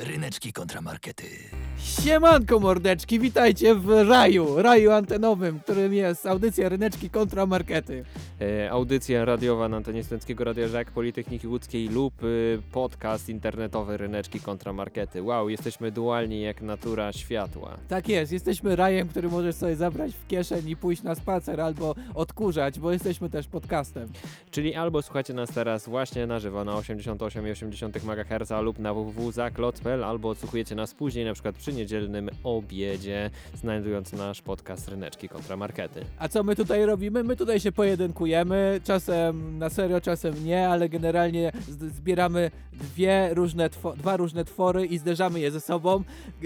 Ryneczki kontramarkety. Siemanko mordeczki, witajcie w raju, raju antenowym, którym jest audycja Ryneczki kontra Markety. E, audycja radiowa na antenie Studenckiego Radia Żak Politechniki Łódzkiej lub y, podcast internetowy Ryneczki kontra Markety. Wow, jesteśmy dualni jak natura światła. Tak jest, jesteśmy rajem, który możesz sobie zabrać w kieszeń i pójść na spacer albo odkurzać, bo jesteśmy też podcastem. Czyli albo słuchacie nas teraz właśnie na żywo na 88,8 MHz lub na www.zaklot.pl albo odsłuchujecie nas później na przykład przy niedzielnym obiedzie znajdując nasz podcast Ryneczki kontra Markety. A co my tutaj robimy? My tutaj się pojedynkujemy, czasem na serio, czasem nie, ale generalnie zbieramy dwie różne dwa różne twory i zderzamy je ze sobą,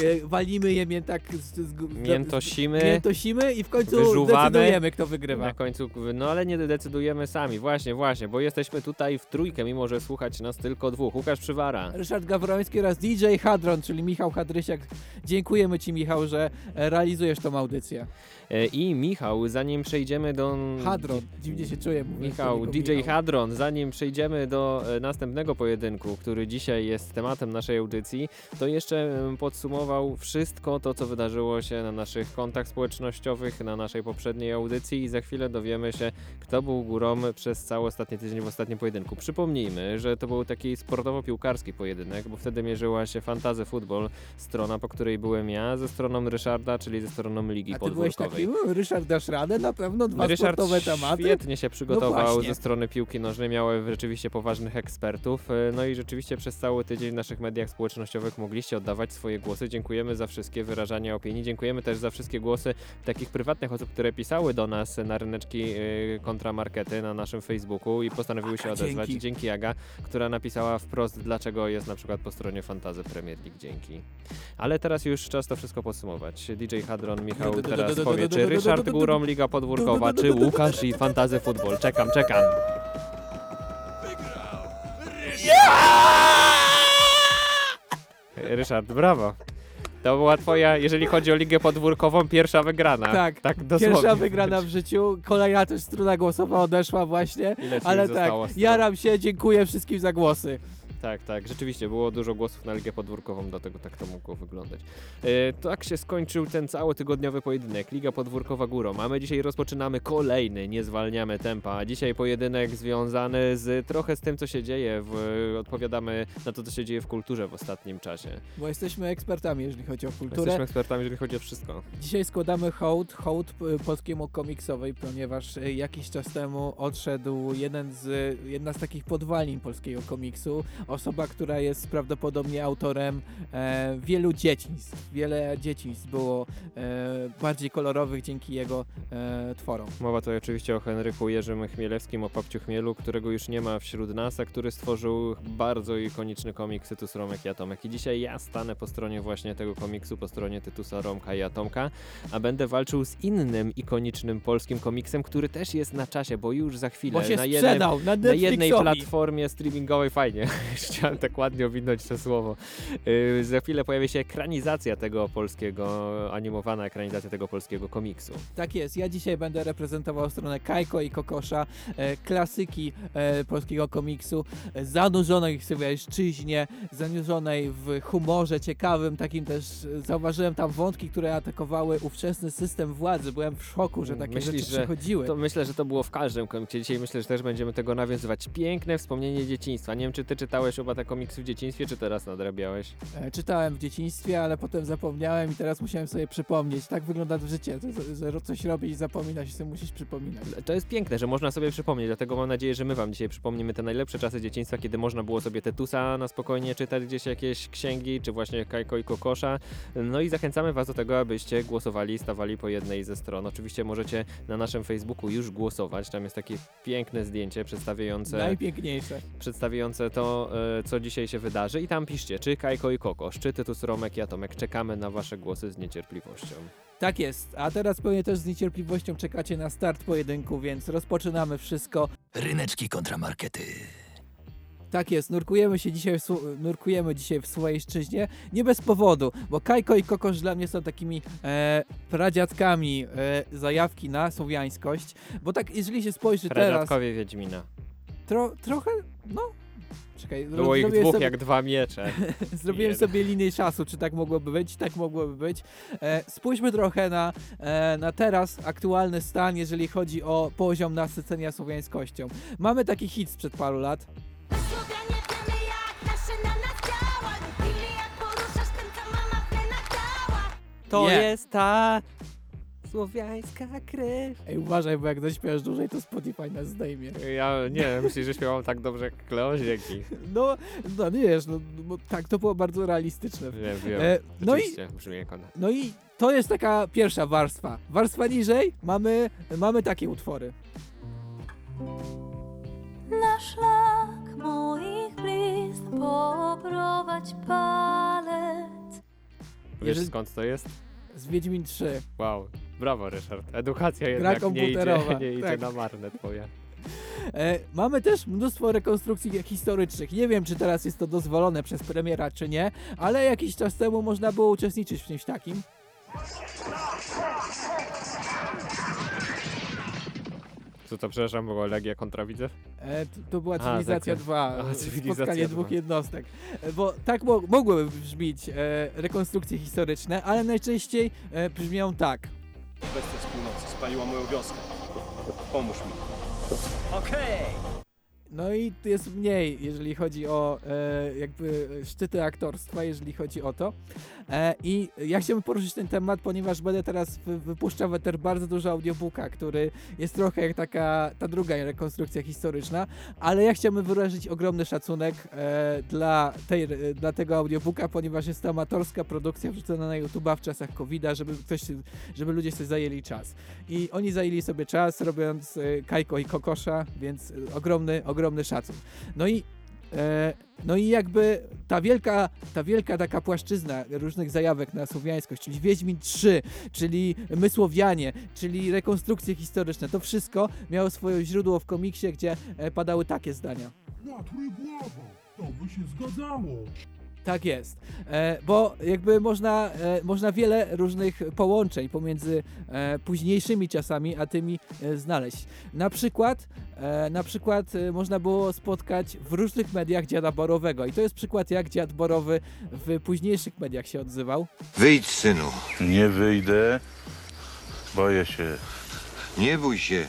e, walimy je mię tak z, z, Miętosimy. miętosimy i w końcu Wyżuwamy. decydujemy, kto wygrywa. Na końcu, no ale nie decydujemy sami, właśnie, właśnie, bo jesteśmy tutaj w trójkę, mimo że słuchać nas tylko dwóch. Łukasz Przywara. Ryszard Gawroński oraz DJ Hadron, czyli Michał Hadrysiak. Dziękujemy Ci, Michał, że realizujesz tą audycję. E, I Michał, zanim przejdziemy do... Hadron, dziwnie się czuję. Michał, DJ Michał. Hadron, zanim przejdziemy do e, następnego pojedynku, który dzisiaj jest tematem naszej audycji, to jeszcze em, podsumował wszystko to, co wydarzyło się na naszych kontach społecznościowych, na naszej poprzedniej audycji i za chwilę dowiemy się, kto był górą przez cały ostatni tydzień w ostatnim pojedynku. Przypomnijmy, że to był taki sportowo-piłkarski pojedynek, bo wtedy mierzyła się Fantazy Football, strona, po której byłem ja, ze stroną Ryszarda, czyli ze stroną Ligi A ty byłeś Podwórkowej. Ryszard, dasz radę? Na pewno dwa Ryszard sportowe tematy. świetnie się przygotował właśnie. ze strony piłki nożnej, miały rzeczywiście poważnych ekspertów. e, No i rzeczywiście przez cały tydzień w naszych mediach społecznościowych mogliście oddawać swoje głosy. Dziękujemy za wszystkie wyrażania opinii. Dziękujemy też za wszystkie głosy takich prywatnych osób, które pisały do nas na ryneczki e, kontramarkety na naszym Facebooku i postanowiły się odezwać. dzięki. Dzięki Aga, która napisała wprost, dlaczego jest na przykład po stronie Fantazy Premier League. Dzięki. Ale teraz już czas to wszystko podsumować. DJ Hadron, Michał teraz powie, czy Ryszard Górą, Liga Podwórkowa, czy Łukasz i Fantazy Futbol. Czekam, czekam. Ryszard, brawo. To była twoja, jeżeli chodzi o Ligę Podwórkową, pierwsza wygrana. Tak, tak dosłownie. Pierwsza wygrana w życiu, kolejna też struna głosowa odeszła właśnie, Ile ci ale tak, zostało jaram się, dziękuję wszystkim za głosy. Tak, tak, rzeczywiście było dużo głosów na Ligę Podwórkową, dlatego tak to mogło wyglądać. E, tak się skończył ten cały tygodniowy pojedynek. Liga Podwórkowa górą. A my dzisiaj rozpoczynamy kolejny, nie zwalniamy tempa. Dzisiaj pojedynek związany z trochę z tym, co się dzieje. W, odpowiadamy na to, co się dzieje w kulturze w ostatnim czasie. Bo jesteśmy ekspertami, jeżeli chodzi o kulturę. Jesteśmy ekspertami, jeżeli chodzi o wszystko. Dzisiaj składamy hołd, hołd polskiemu komiksowi, ponieważ y, jakiś czas temu odszedł jeden z, jedna z takich podwalin polskiego komiksu. Osoba, która jest prawdopodobnie autorem e, wielu dzieciństw. Wiele dzieciństw było e, bardziej kolorowych dzięki jego e, tworom. Mowa tutaj oczywiście o Henryku Jerzym Chmielewskim, o Papciu Chmielu, którego już nie ma wśród nas, a który stworzył bardzo ikoniczny komiks Tytus Romek i Atomek. I dzisiaj ja stanę po stronie właśnie tego komiksu, po stronie Tytusa Romka i Atomka, a będę walczył z innym ikonicznym polskim komiksem, który też jest na czasie, bo już za chwilę na, jednym, sprzedał na na jednej platformie streamingowej, fajnie, chciałem tak ładnie owinąć to słowo. Yy, za chwilę pojawi się ekranizacja tego polskiego, animowana ekranizacja tego polskiego komiksu. Tak jest, ja dzisiaj będę reprezentował stronę Kajko i Kokosza, e, klasyki e, polskiego komiksu, e, zanurzonej w swojszczyźnie, zanurzonej w humorze ciekawym, takim też e, zauważyłem tam wątki, które atakowały ówczesny system władzy. Byłem w szoku, że takie Myślisz, rzeczy że przechodziły. To myślę, że to było w każdym komiksie. Dzisiaj myślę, że też będziemy tego nawiązywać. Piękne wspomnienie dzieciństwa. Nie wiem, czy ty czytałeś oba te komiksy w dzieciństwie, czy teraz nadrabiałeś? E, czytałem w dzieciństwie, ale potem zapomniałem i teraz musiałem sobie przypomnieć. Tak wygląda w życie, że, coś robisz i zapominasz i sobie musisz przypominać. To jest piękne, że można sobie przypomnieć, dlatego mam nadzieję, że my wam dzisiaj przypomnimy te najlepsze czasy dzieciństwa, kiedy można było sobie Tetusa na spokojnie czytać gdzieś jakieś księgi, czy właśnie Kajko i Kokosza. No i zachęcamy was do tego, abyście głosowali, stawali po jednej ze stron. Oczywiście możecie na naszym Facebooku już głosować. Tam jest takie piękne zdjęcie przedstawiające Najpiękniejsze. przedstawiające to, co dzisiaj się wydarzy. I tam piszcie, czy Kajko i Kokosz, czy Tytus Romek i Atomek. Czekamy na wasze głosy z niecierpliwością. Tak jest, a teraz pewnie też z niecierpliwością czekacie na start pojedynku, więc rozpoczynamy wszystko. Ryneczki kontramarkety. Tak jest, nurkujemy się dzisiaj, w, nurkujemy dzisiaj w Słowejszczyźnie, nie bez powodu, bo Kajko i Kokosz dla mnie są takimi e, pradziadkami e, zajawki na słowiańskość, bo tak jeżeli się spojrzy teraz, Pradziadkowie Wiedźmina. tro, trochę, no, czekaj. Było ich zrobiłem dwóch sobie, jak dwa miecze. Zrobiłem jeden. sobie linię czasu, czy tak mogłoby być, tak mogłoby być. E, spójrzmy trochę na, e, na teraz aktualny stan, jeżeli chodzi o poziom nasycenia słowiańskością. Mamy taki hit sprzed paru lat. To Nie. jest ta słowiańska krew. Ej, uważaj, bo jak zaśpiewasz dłużej, to Spotify nas zdejmie. Ja nie, myślisz, że śpiewam tak dobrze jak Kleo? Dzięki. No, no nie wiesz, no, bo tak, to było bardzo realistyczne. Wiem, wiem. E, no i brzmi jak ona. No i to jest taka pierwsza warstwa. Warstwa niżej mamy, mamy takie utwory. Na szlak moich blizn poprowadź palec Wiesz Jeżeli- skąd to jest? Z Wiedźmin 3. Wow, brawo Ryszard. Edukacja jednak nie idzie, komputerowa, nie idzie tak. na marne twoje. E, mamy też mnóstwo rekonstrukcji historycznych. Nie wiem, czy teraz jest to dozwolone przez premiera, czy nie, ale jakiś czas temu można było uczestniczyć w czymś takim. Co to, przepraszam, było Legia kontra Widzew? E, to, to była A, Cywilizacja tak. 2. A, e, Cywilizacja spotkanie 2. dwóch jednostek. E, bo tak mo mogłyby brzmieć e, rekonstrukcje historyczne, ale najczęściej e, brzmią tak. Bestia z północy spaliła moją wioskę. Pomóż mi. Okej! No i jest mniej, jeżeli chodzi o e, jakby szczyty aktorstwa, jeżeli chodzi o to. E, I ja chciałbym poruszyć ten temat, ponieważ będę teraz wy, wypuszczał w eter bardzo dużo audiobooka, który jest trochę jak taka ta druga rekonstrukcja historyczna, ale ja chciałbym wyrazić ogromny szacunek e, dla, tej, e, dla tego audiobooka, ponieważ jest to amatorska produkcja wrzucona na YouTube'a w czasach covid żeby ktoś, żeby ludzie sobie zajęli czas. I oni zajęli sobie czas, robiąc e, Kajko i Kokosza, więc e, ogromny, ogromny szacun. No i e, no i jakby ta wielka, ta wielka taka płaszczyzna różnych zajawek na słowiańskość, czyli Wiedźmin 3, czyli My Słowianie, czyli rekonstrukcje historyczne, to wszystko miało swoje źródło w komiksie, gdzie e, padały takie zdania. To by się zgadzało. Tak jest, e, bo jakby można, e, można wiele różnych połączeń pomiędzy e, późniejszymi czasami, a tymi e, znaleźć. Na przykład, e, na przykład e, można było spotkać w różnych mediach dziada Borowego i to jest przykład jak dziad Borowy w późniejszych mediach się odzywał. Wyjdź, synu. Nie wyjdę, boję się. Nie bój się.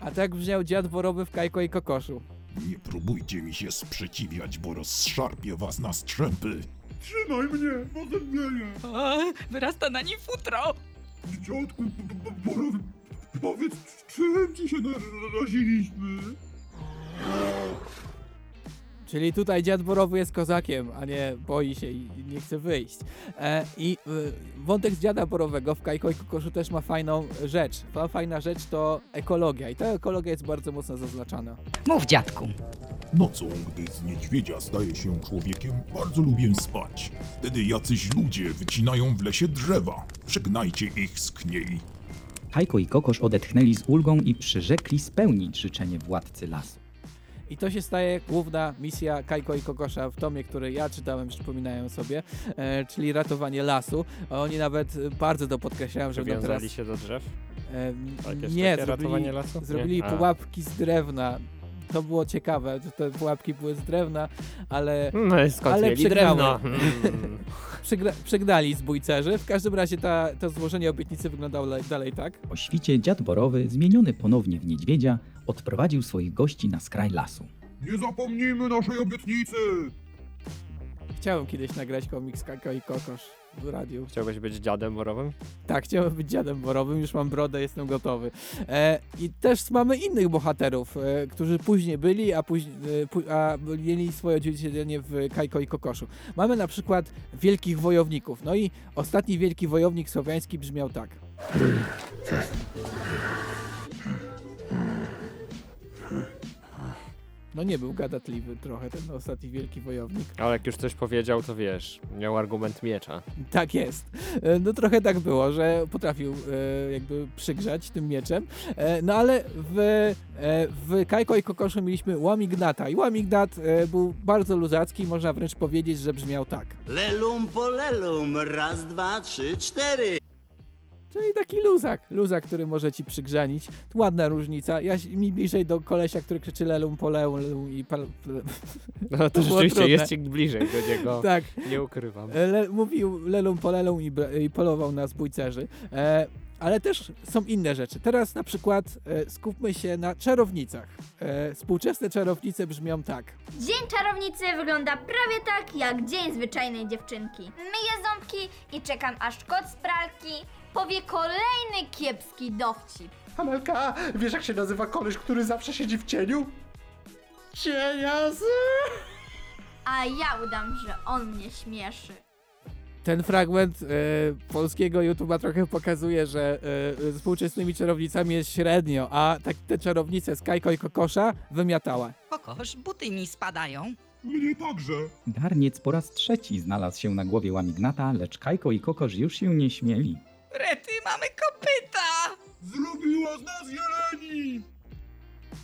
A tak brzmiał dziad Borowy w Kajko i Kokoszu. Nie próbujcie mi się sprzeciwiać, bo rozszarpię was na strzępy. Trzymaj mnie, bo zemdleję. O, wyrasta na nim futro. Dziadku, Borowy, powiedz, czym ci się naraziliśmy? Czyli tutaj dziad Borowy jest kozakiem, a nie boi się i nie chce wyjść. E, I y, wątek z dziada Borowego w Kajko i Kokoszu też ma fajną rzecz. Ta fajna rzecz to ekologia i ta ekologia jest bardzo mocno zaznaczana. Mów dziadku. Nocą, gdy z niedźwiedzia staje się człowiekiem, bardzo lubię spać. Wtedy jacyś ludzie wycinają w lesie drzewa. Przegnajcie ich z kniei. Kajko i Kokosz odetchnęli z ulgą i przyrzekli spełnić życzenie władcy lasu. I to się staje główna misja Kajko i Kokosza w tomie, który ja czytałem, przypominają sobie, e, czyli ratowanie lasu. Oni nawet e, bardzo to podkreślają, że będą teraz... Się do drzew? E, Jakieś nie, takie zrobili, ratowanie lasu? zrobili? A. pułapki z drewna. To było ciekawe, że te pułapki były z drewna, ale No i skąd Ale mieli przegrały. drewno? Mm. przegra- przegnali zbójcerzy. W każdym razie ta, to złożenie obietnicy wyglądało le- dalej tak. O świcie dziad Borowy, zmieniony ponownie w niedźwiedzia, odprowadził swoich gości na skraj lasu. Nie zapomnijmy naszej obietnicy! Chciałem kiedyś nagrać komiks Kajko i Kokosz w radiu. Chciałbyś być dziadem borowym? Tak, chciałem być dziadem borowym, już mam brodę, jestem gotowy. E, I też mamy innych bohaterów, e, którzy później byli, a, później, e, a mieli swoje odzwierciedlenie w Kajko i Kokoszu. Mamy na przykład wielkich wojowników. No i ostatni wielki wojownik słowiański brzmiał tak. No nie był gadatliwy trochę ten ostatni wielki wojownik. Ale jak już coś powiedział, to wiesz, miał argument miecza. Tak jest. E, No trochę tak było, że potrafił e, jakby przygrzać tym mieczem. E, no ale w, e, w Kajko i Kokoszu mieliśmy Łamignata i Łamignat był bardzo luzacki, można wręcz powiedzieć, że brzmiał tak. Lelum po lelum, raz, dwa, trzy, cztery. Czyli taki luzak, luzak, który może ci przygrzanić. Ładna różnica. Ja mi bliżej do kolesia, który krzyczy lelum polelum i pal... No to, było rzeczywiście jest ci bliżej do niego. tak, Nie ukrywam. Le, mówił lelum polelum i, i polował na zbójcerzy. E, ale też są inne rzeczy. Teraz na przykład e, skupmy się na czarownicach. E, współczesne czarownice brzmią tak. Dzień czarownicy wygląda prawie tak jak dzień zwyczajnej dziewczynki. Myję ząbki i czekam aż kot z pralki powie kolejny kiepski dowcip. Amelka, wiesz jak się nazywa koleś, który zawsze siedzi w cieniu? Cieniasy! A ja udam, że on mnie śmieszy. Ten fragment e, polskiego YouTube'a trochę pokazuje, że e, współczesnymi czarownicami jest średnio, a tak te czarownice z Kajko i Kokosza wymiatała. Kokosz, buty mi spadają. Mnie także. Garniec po raz trzeci znalazł się na głowie łamignata, lecz Kajko i Kokosz już się nie śmieli. Rety, mamy kopyta! Zrobiła z nas jeleni!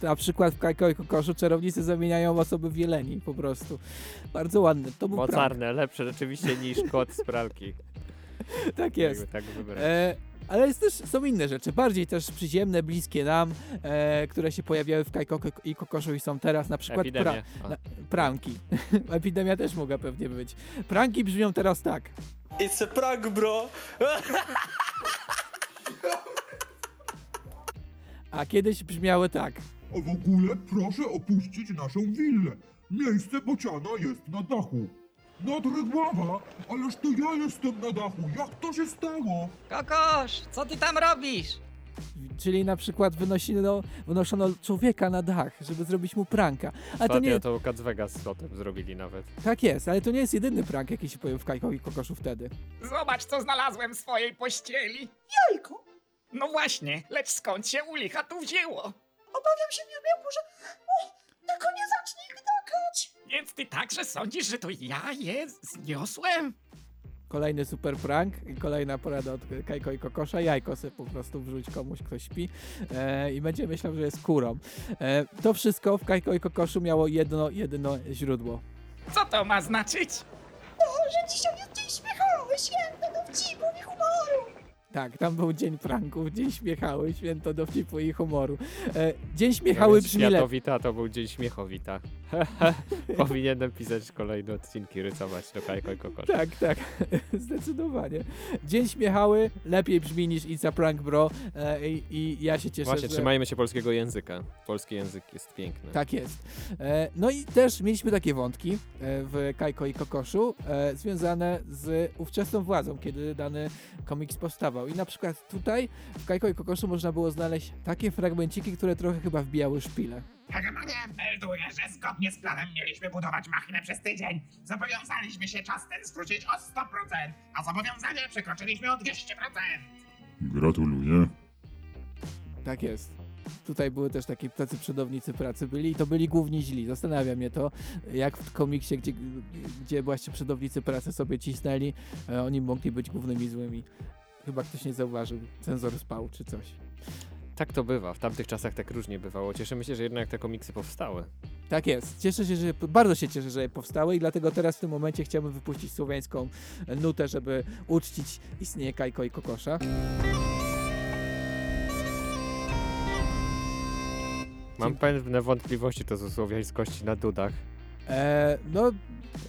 Na przykład w Kajko i Kokoszu czarownicy zamieniają osoby w jeleni po prostu. Bardzo ładne. To był prank. Mocarne, lepsze rzeczywiście niż kot z pralki. Tak jest. Tak wybrać. E, ale jest też, są inne rzeczy, bardziej też przyziemne, bliskie nam, e, które się pojawiały w Kajko i Kokoszu i są teraz, na przykład pra, na, pranki. Epidemia też mogła pewnie być. Pranki brzmią teraz tak. It's a prank, bro! A kiedyś brzmiały tak. A w ogóle proszę opuścić naszą willę. Miejsce bociana jest na dachu. Nadrygława, ależ to ja jestem na dachu. Jak to się stało? Kokosz, co ty tam robisz? Czyli na przykład wynoszono, wynoszono człowieka na dach, żeby zrobić mu pranka. Ale to nie, to Cat Vegas o tym zrobili nawet. tak jest, ale to nie jest jedyny prank, jaki się pojawił w Kajko i Kokoszu wtedy. Zobacz, co znalazłem w swojej pościeli. Jajko. No właśnie, lecz skąd się u licha tu wzięło? Obawiam się, Miłku, że tylko nie zacznie gdakać. Więc ty także sądzisz, że to ja je zniosłem? Kolejny super prank i kolejna porada od Kajko i Kokosza. Jajko sobie po prostu wrzuć komuś, kto śpi e, i będzie myślał, że jest kurą. E, to wszystko w Kajko i Kokoszu miało jedno, jedno źródło. Co to ma znaczyć? że dzisiaj jest dzień śmiechowy, święto dowcipu i humoru. Tak, tam był dzień pranków, dzień śmiechały, święto dowcipu i humoru. E, dzień śmiechały Zamiast brzmi lepiej. Światowita to był dzień śmiechowita. Powinienem pisać kolejne odcinki, rysować do Kajko i Kokosza. Tak, tak, zdecydowanie. Dzień śmiechały lepiej brzmi niż It's a Prank Bro e, i, i ja się cieszę, Właśnie, że... trzymajmy się polskiego języka. Polski język jest piękny. Tak jest. E, no i też mieliśmy takie wątki e, w Kajko i Kokoszu e, związane z ówczesną władzą, kiedy dany komiks powstawał. I na przykład tutaj w Kajko i Kokoszu można było znaleźć takie fragmenciki, które trochę chyba wbijały szpilę. Hegemonie, melduję, że zgodnie z planem mieliśmy budować machinę przez tydzień. Zobowiązaliśmy się czas ten skrócić o 100%, a zobowiązanie przekroczyliśmy o 200%. Gratuluję. Tak jest. Tutaj były też takie tacy przodownicy pracy byli i to byli główni źli. Zastanawia mnie to, jak w komiksie, gdzie, gdzie właśnie przodownicy pracy sobie cisnęli, e, oni mogli być głównymi złymi. Chyba ktoś nie zauważył, cenzor spał czy coś. Tak to bywa. W tamtych czasach tak różnie bywało. Cieszymy się, że jednak te komiksy powstały. Tak jest. Cieszę się, że bardzo się cieszę, że powstały i dlatego teraz w tym momencie chciałbym wypuścić słowiańską nutę, żeby uczcić istnienie Kajko i Kokosza. Mam pewne wątpliwości to ze słowiańskości na dudach, E, no,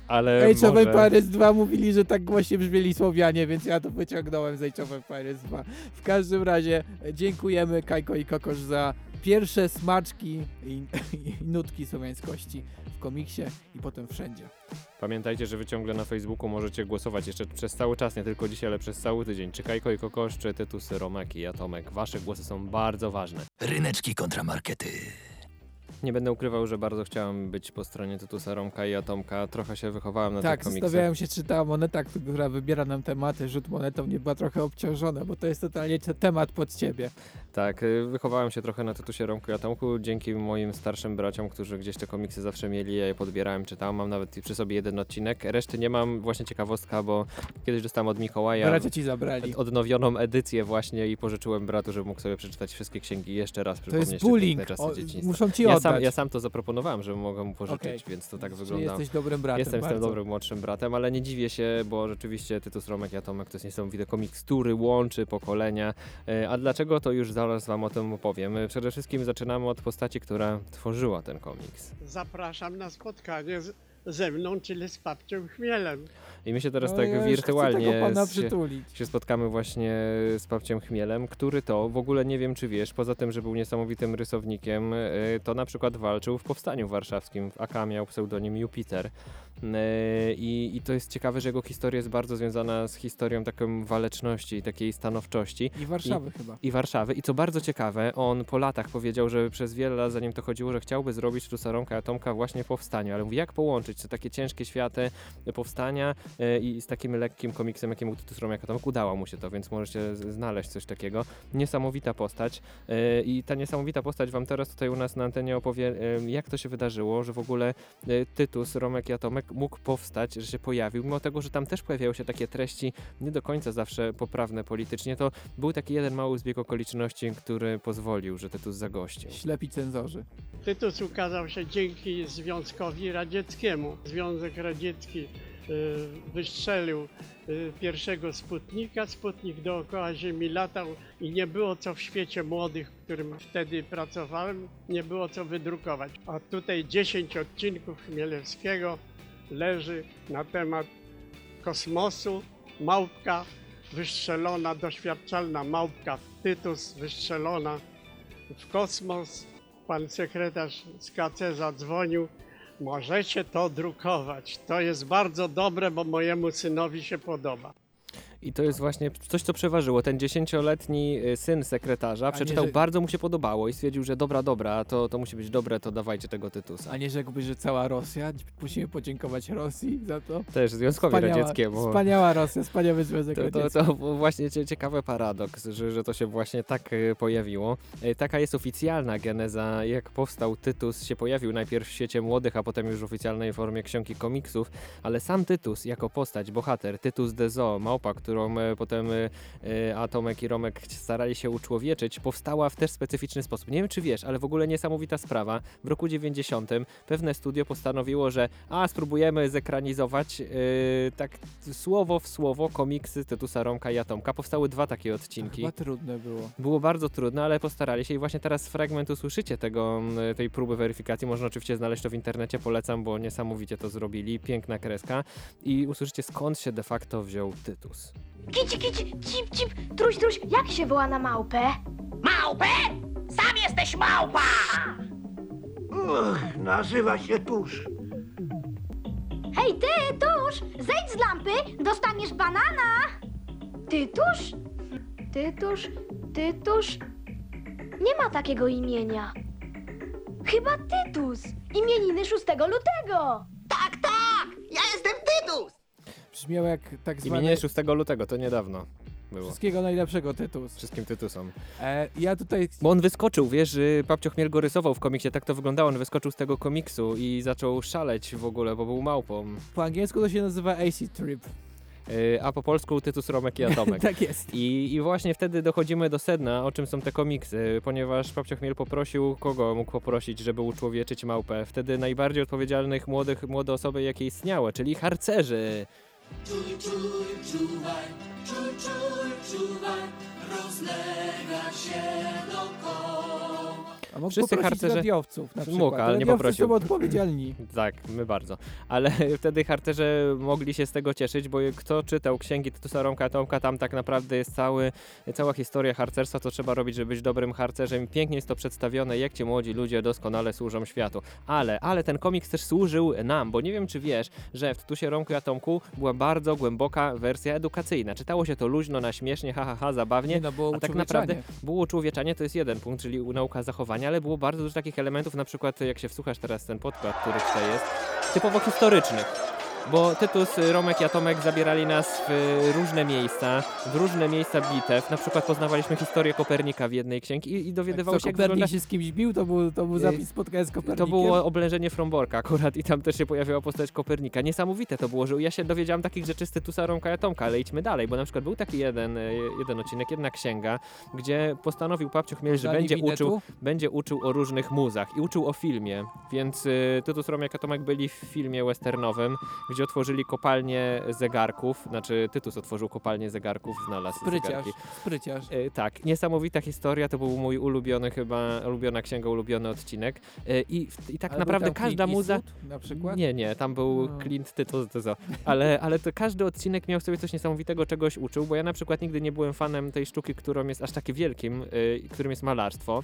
ale Age of może... Empires 2 mówili, że tak głośniej brzmieli Słowianie, więc ja to wyciągnąłem z Age of Empires 2. W każdym razie e, dziękujemy Kajko i Kokosz za pierwsze smaczki i, i nutki słowiańskości w komiksie i potem wszędzie. Pamiętajcie, że wy ciągle na Facebooku możecie głosować jeszcze przez cały czas, nie tylko dzisiaj, ale przez cały tydzień. Czy Kajko i Kokosz, czy Tytusy, Romek i Atomek. Wasze głosy są bardzo ważne. Ryneczki kontra markety. Nie będę ukrywał, że bardzo chciałem być po stronie Tytusa, Romka i Atomka. Trochę się wychowałem na tak, tych komiksach. zastanawiałem się, czy ta moneta, która wybiera nam tematy, rzut monetą nie była trochę obciążona, bo to jest totalnie te- temat pod ciebie. Tak, y, wychowałem się trochę na Tytusie, Romku i Atomku dzięki moim starszym braciom, którzy gdzieś te komiksy zawsze mieli, ja je podbierałem, czytałem, mam nawet przy sobie jeden odcinek. Reszty nie mam, właśnie ciekawostka, bo kiedyś dostałem od Mikołaja Bracia ci zabrali. odnowioną edycję właśnie i pożyczyłem bratu, żeby mógł sobie przeczytać wszystkie księgi jeszcze raz, To jest bullying. O, muszą ci Ja oddać. Pożyczać. ja sam to zaproponowałem, że mogę mu pożyczyć, Okej. więc to tak Czyli wygląda. jesteś dobrym bratem. Jestem dobrym młodszym bratem, ale nie dziwię się, bo rzeczywiście Tytus Romek i Atomek to jest niesamowity komiks, który łączy pokolenia. E, A dlaczego, to już zaraz wam o tym opowiem. Przede wszystkim zaczynamy od postaci, która tworzyła ten komiks. Zapraszam na spotkanie z, ze mną, czyli z papcią Chmielem. I my się teraz O, tak ja wirtualnie się, się spotkamy właśnie z Papciem Chmielem, który to, w ogóle nie wiem czy wiesz, poza tym, że był niesamowitym rysownikiem, e, to na przykład walczył w Powstaniu Warszawskim, w AK miał pseudonim Jupiter. E, I, I to jest ciekawe, że jego historia jest bardzo związana z historią taką waleczności i takiej stanowczości. I Warszawy chyba. I Warszawy. I co bardzo ciekawe, on po latach powiedział, że przez wiele lat zanim to chodziło, że chciałby zrobić Tusaronka i Atomka właśnie powstaniu. Ale mówi, jak połączyć te takie ciężkie światy powstania e, i z takim lekkim komiksem, jakim był Tytus Romek i Atomek. Udało mu się to, więc możecie znaleźć coś takiego. Niesamowita postać. E, I ta niesamowita postać wam teraz tutaj u nas na antenie opowie, jak to się wydarzyło, że w ogóle Tytus, Romek i Atomek mógł powstać, że się pojawił, mimo tego, że tam też pojawiały się takie treści nie do końca zawsze poprawne politycznie, to był taki jeden mały zbieg okoliczności, który pozwolił, że Tytus zagościł. Ślepi cenzorzy. Tytus ukazał się dzięki Związkowi Radzieckiemu. Związek Radziecki y, wystrzelił y, pierwszego Sputnika. Sputnik dookoła Ziemi latał i nie było co w świecie młodych, w którym wtedy pracowałem, nie było co wydrukować. A tutaj 10 odcinków Chmielewskiego leży na temat kosmosu, małpka wystrzelona, doświadczalna małpka Tytus wystrzelona w kosmos. Pan sekretarz z KC zadzwonił. Możecie to drukować. To jest bardzo dobre, bo mojemu synowi się podoba. I to jest właśnie coś, co przeważyło. Ten dziesięcioletni y, syn sekretarza nie, przeczytał, że- bardzo mu się podobało i stwierdził, że dobra, dobra, to, to musi być dobre, to dawajcie tego Tytusa. A nie rzekłbyś, że cała Rosja? Musimy podziękować Rosji za to. Też Związkowi Radzieckiemu. Wspaniała Rosja, wspaniały Związek To, to, Radziecki. to właśnie cie- ciekawy paradoks, że, że to się właśnie tak e, pojawiło. E, Taka jest oficjalna geneza, jak powstał Tytus, się pojawił najpierw w świecie młodych, a potem już w oficjalnej formie książki komiksów, ale sam Tytus jako postać, bohater, Tytus de Zoo, małpa, którą e, potem e, e, Atomek i Romek starali się uczłowieczyć, powstała w też specyficzny sposób. Nie wiem czy wiesz, ale w ogóle niesamowita sprawa. W roku 90 pewne studio postanowiło, że a spróbujemy zekranizować e, tak słowo w słowo komiksy Tytusa Romka i Atomka. Powstały dwa takie odcinki. chyba trudne było. Było bardzo trudne, ale postarali się i właśnie teraz fragment usłyszycie tego, tej próby weryfikacji. Można oczywiście znaleźć to w internecie, polecam, bo niesamowicie to zrobili. Piękna kreska i usłyszycie skąd się de facto wziął Tytus. Kici, kici, cip, cip, truś, truś, jak się woła na małpę? Małpę? Sam jesteś małpa! nazywa się tusz. Hej ty, tuż, zejdź z lampy, dostaniesz banana. Tytusz? Tytusz, Tytusz? Nie ma takiego imienia. Chyba Tytus, imieniny 6 lutego. Brzmiał jak tak zwany... Imienie 6 lutego, to niedawno było. Wszystkiego najlepszego Tytus. Wszystkim Tytusom. E, ja tutaj... Bo on wyskoczył, wiesz, y, Papcio Chmiel go rysował w komiksie, tak to wyglądało, on wyskoczył z tego komiksu i zaczął szaleć w ogóle, bo był małpą. Po angielsku to się nazywa AC Trip. Y, A po polsku Tytus Romek i Atomek. tak jest. I, I właśnie wtedy dochodzimy do sedna, o czym są te komiksy, ponieważ Papcio Chmiel poprosił, kogo mógł poprosić, żeby uczłowieczyć małpę. Wtedy najbardziej odpowiedzialnych młodych, młode osoby, jakie istniały, czyli harcerzy. Czuj, czuj, czuwaj, czuj, czuj, czuwaj, rozlega się dookoła. A mógł Wszyscy poprosić harcerze- radiowców na przykład. Mógł, ale nie poprosił. są odpowiedzialni. Tak, my bardzo. Ale wtedy harcerze mogli się z tego cieszyć, bo kto czytał księgi Tytusa Romka Tomka, tam tak naprawdę jest cały, cała historia harcerstwa, co trzeba robić, żeby być dobrym harcerzem. Pięknie jest to przedstawione, jak ci młodzi ludzie doskonale służą światu. Ale, ale ten komiks też służył nam, bo nie wiem, czy wiesz, że w Tytusie Romku i Atomku była bardzo głęboka wersja edukacyjna. Czytało się to luźno, na śmiesznie, ha, ha, ha, zabawnie. Nie, no było A tak naprawdę było uczłowieczanie, to jest jeden punkt, czyli nauka zachowania, ale było bardzo dużo takich elementów, na przykład jak się wsłuchasz teraz ten podkład, który tutaj jest, typowo historycznych. Bo Tytus, Romek i Atomek zabierali nas w różne miejsca, w różne miejsca bitew. Na przykład poznawaliśmy historię Kopernika w jednej księgi i, i dowiadywało Jak się, jak Kopernik wygląda... się z kimś bił, to był, to był zapis spotkania z To Kopernikiem? było oblężenie Fromborka akurat i tam też się pojawiła postać Kopernika. Niesamowite to było, że ja się dowiedziałam takich rzeczy z Tytusa, Romka i Atomka, ale idźmy dalej, bo na przykład był taki jeden, e, jeden odcinek, jedna księga, gdzie postanowił Papciu Chmiel, że będzie Winetu? uczył, będzie uczył o różnych muzach i uczył o filmie, więc y, Tytus, Romek i Atomek byli w filmie westernowym, gdzie otworzyli kopalnię zegarków, znaczy Tytus otworzył kopalnię zegarków, znalazł Spryciarz, zegarki. spryciarz. E, tak, niesamowita historia, to był mój ulubiony chyba, ulubiona księga, ulubiony odcinek E, i, i tak Ale naprawdę każda muza... Na przykład? Nie, nie, tam był No. Clint Tytus, to co. Ale, ale to każdy odcinek miał sobie coś niesamowitego, czegoś uczył, bo ja na przykład nigdy nie byłem fanem tej sztuki, którą jest aż takie wielkim, y, którym jest malarstwo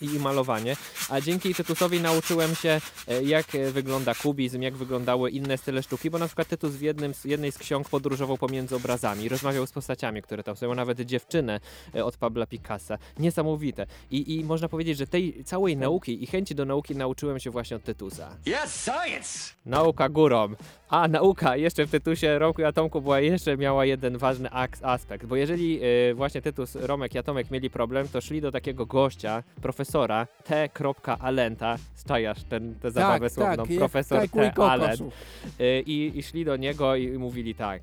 i malowanie, a dzięki Tytusowi nauczyłem się, e, jak e, wygląda kubizm, jak wyglądały inne style sztuki, bo na przykład Tytus w jednym, z jednej z ksiąg podróżował pomiędzy obrazami, rozmawiał z postaciami, które tam są, nawet dziewczynę e, od Pabla Picassa. Niesamowite. I, I można powiedzieć, że tej całej nauki i chęci do nauki nauczyłem się właśnie od Tytusa. Yes, science! Nauka górą. A nauka jeszcze w Tytusie Romku i Atomku była jeszcze miała jeden ważny aspekt, bo jeżeli y, właśnie Tytus, Romek i Atomek mieli problem, to szli do takiego gościa, profesora T. Alenta, stajasz ten, tę zabawę słowną, tak, profesor T. Alent. Y, i, I szli do niego i mówili tak.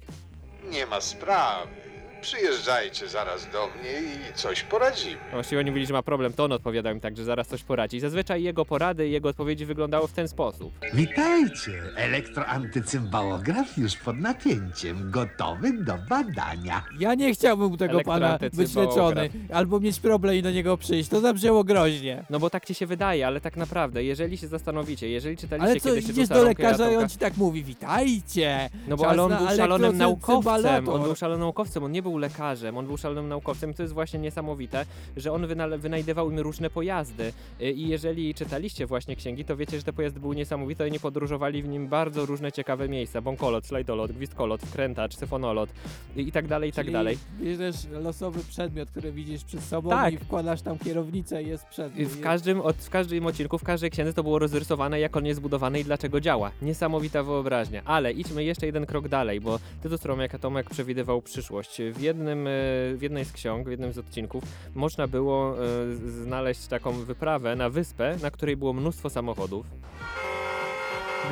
Nie ma sprawy. Przyjeżdżajcie zaraz do mnie i coś poradzimy. Właściwie oni mówili, że ma problem, to on odpowiadał im tak, że zaraz coś poradzi. Zazwyczaj jego porady i jego odpowiedzi wyglądały w ten sposób. Witajcie! Elektroantycymbałograf już pod napięciem, gotowy do badania. Ja nie chciałbym tego pana być Elektroantycymbałograf. leczony, albo mieć problem i do niego przyjść. To zabrzmiało groźnie. No bo tak ci się wydaje, ale tak naprawdę, jeżeli się zastanowicie, jeżeli czytaliście Ale co, kiedyś idziesz do lekarza i on ci tak mówi, witajcie! No bo Czas ale on na był szalonym naukowcem, on był szalonym naukowcem, on nie był lekarzem, on był szalonym naukowcem to jest właśnie niesamowite, że on wynajdywał im różne pojazdy Y, i jeżeli czytaliście właśnie księgi, to wiecie, że te pojazdy były niesamowite i nie podróżowali w nim bardzo różne ciekawe miejsca, bąkolot, slajdolot, gwizdkolot, wkrętacz, syfonolot i, i tak dalej, i tak Czyli dalej. bierzesz losowy przedmiot, który widzisz przed sobą Tak. i wkładasz tam kierownicę i jest przedmiot. W każdym, od, w każdym odcinku, w każdej księdze to było rozrysowane, jak on jest zbudowany i dlaczego działa. Niesamowita wyobraźnia. Ale idźmy jeszcze jeden krok dalej, bo Tytus Romek Atomek przewidywał przyszłość. Jednym, e, w jednej z ksiąg, w jednym z odcinków można było e, znaleźć taką wyprawę na wyspę, na której było mnóstwo samochodów,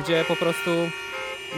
gdzie po prostu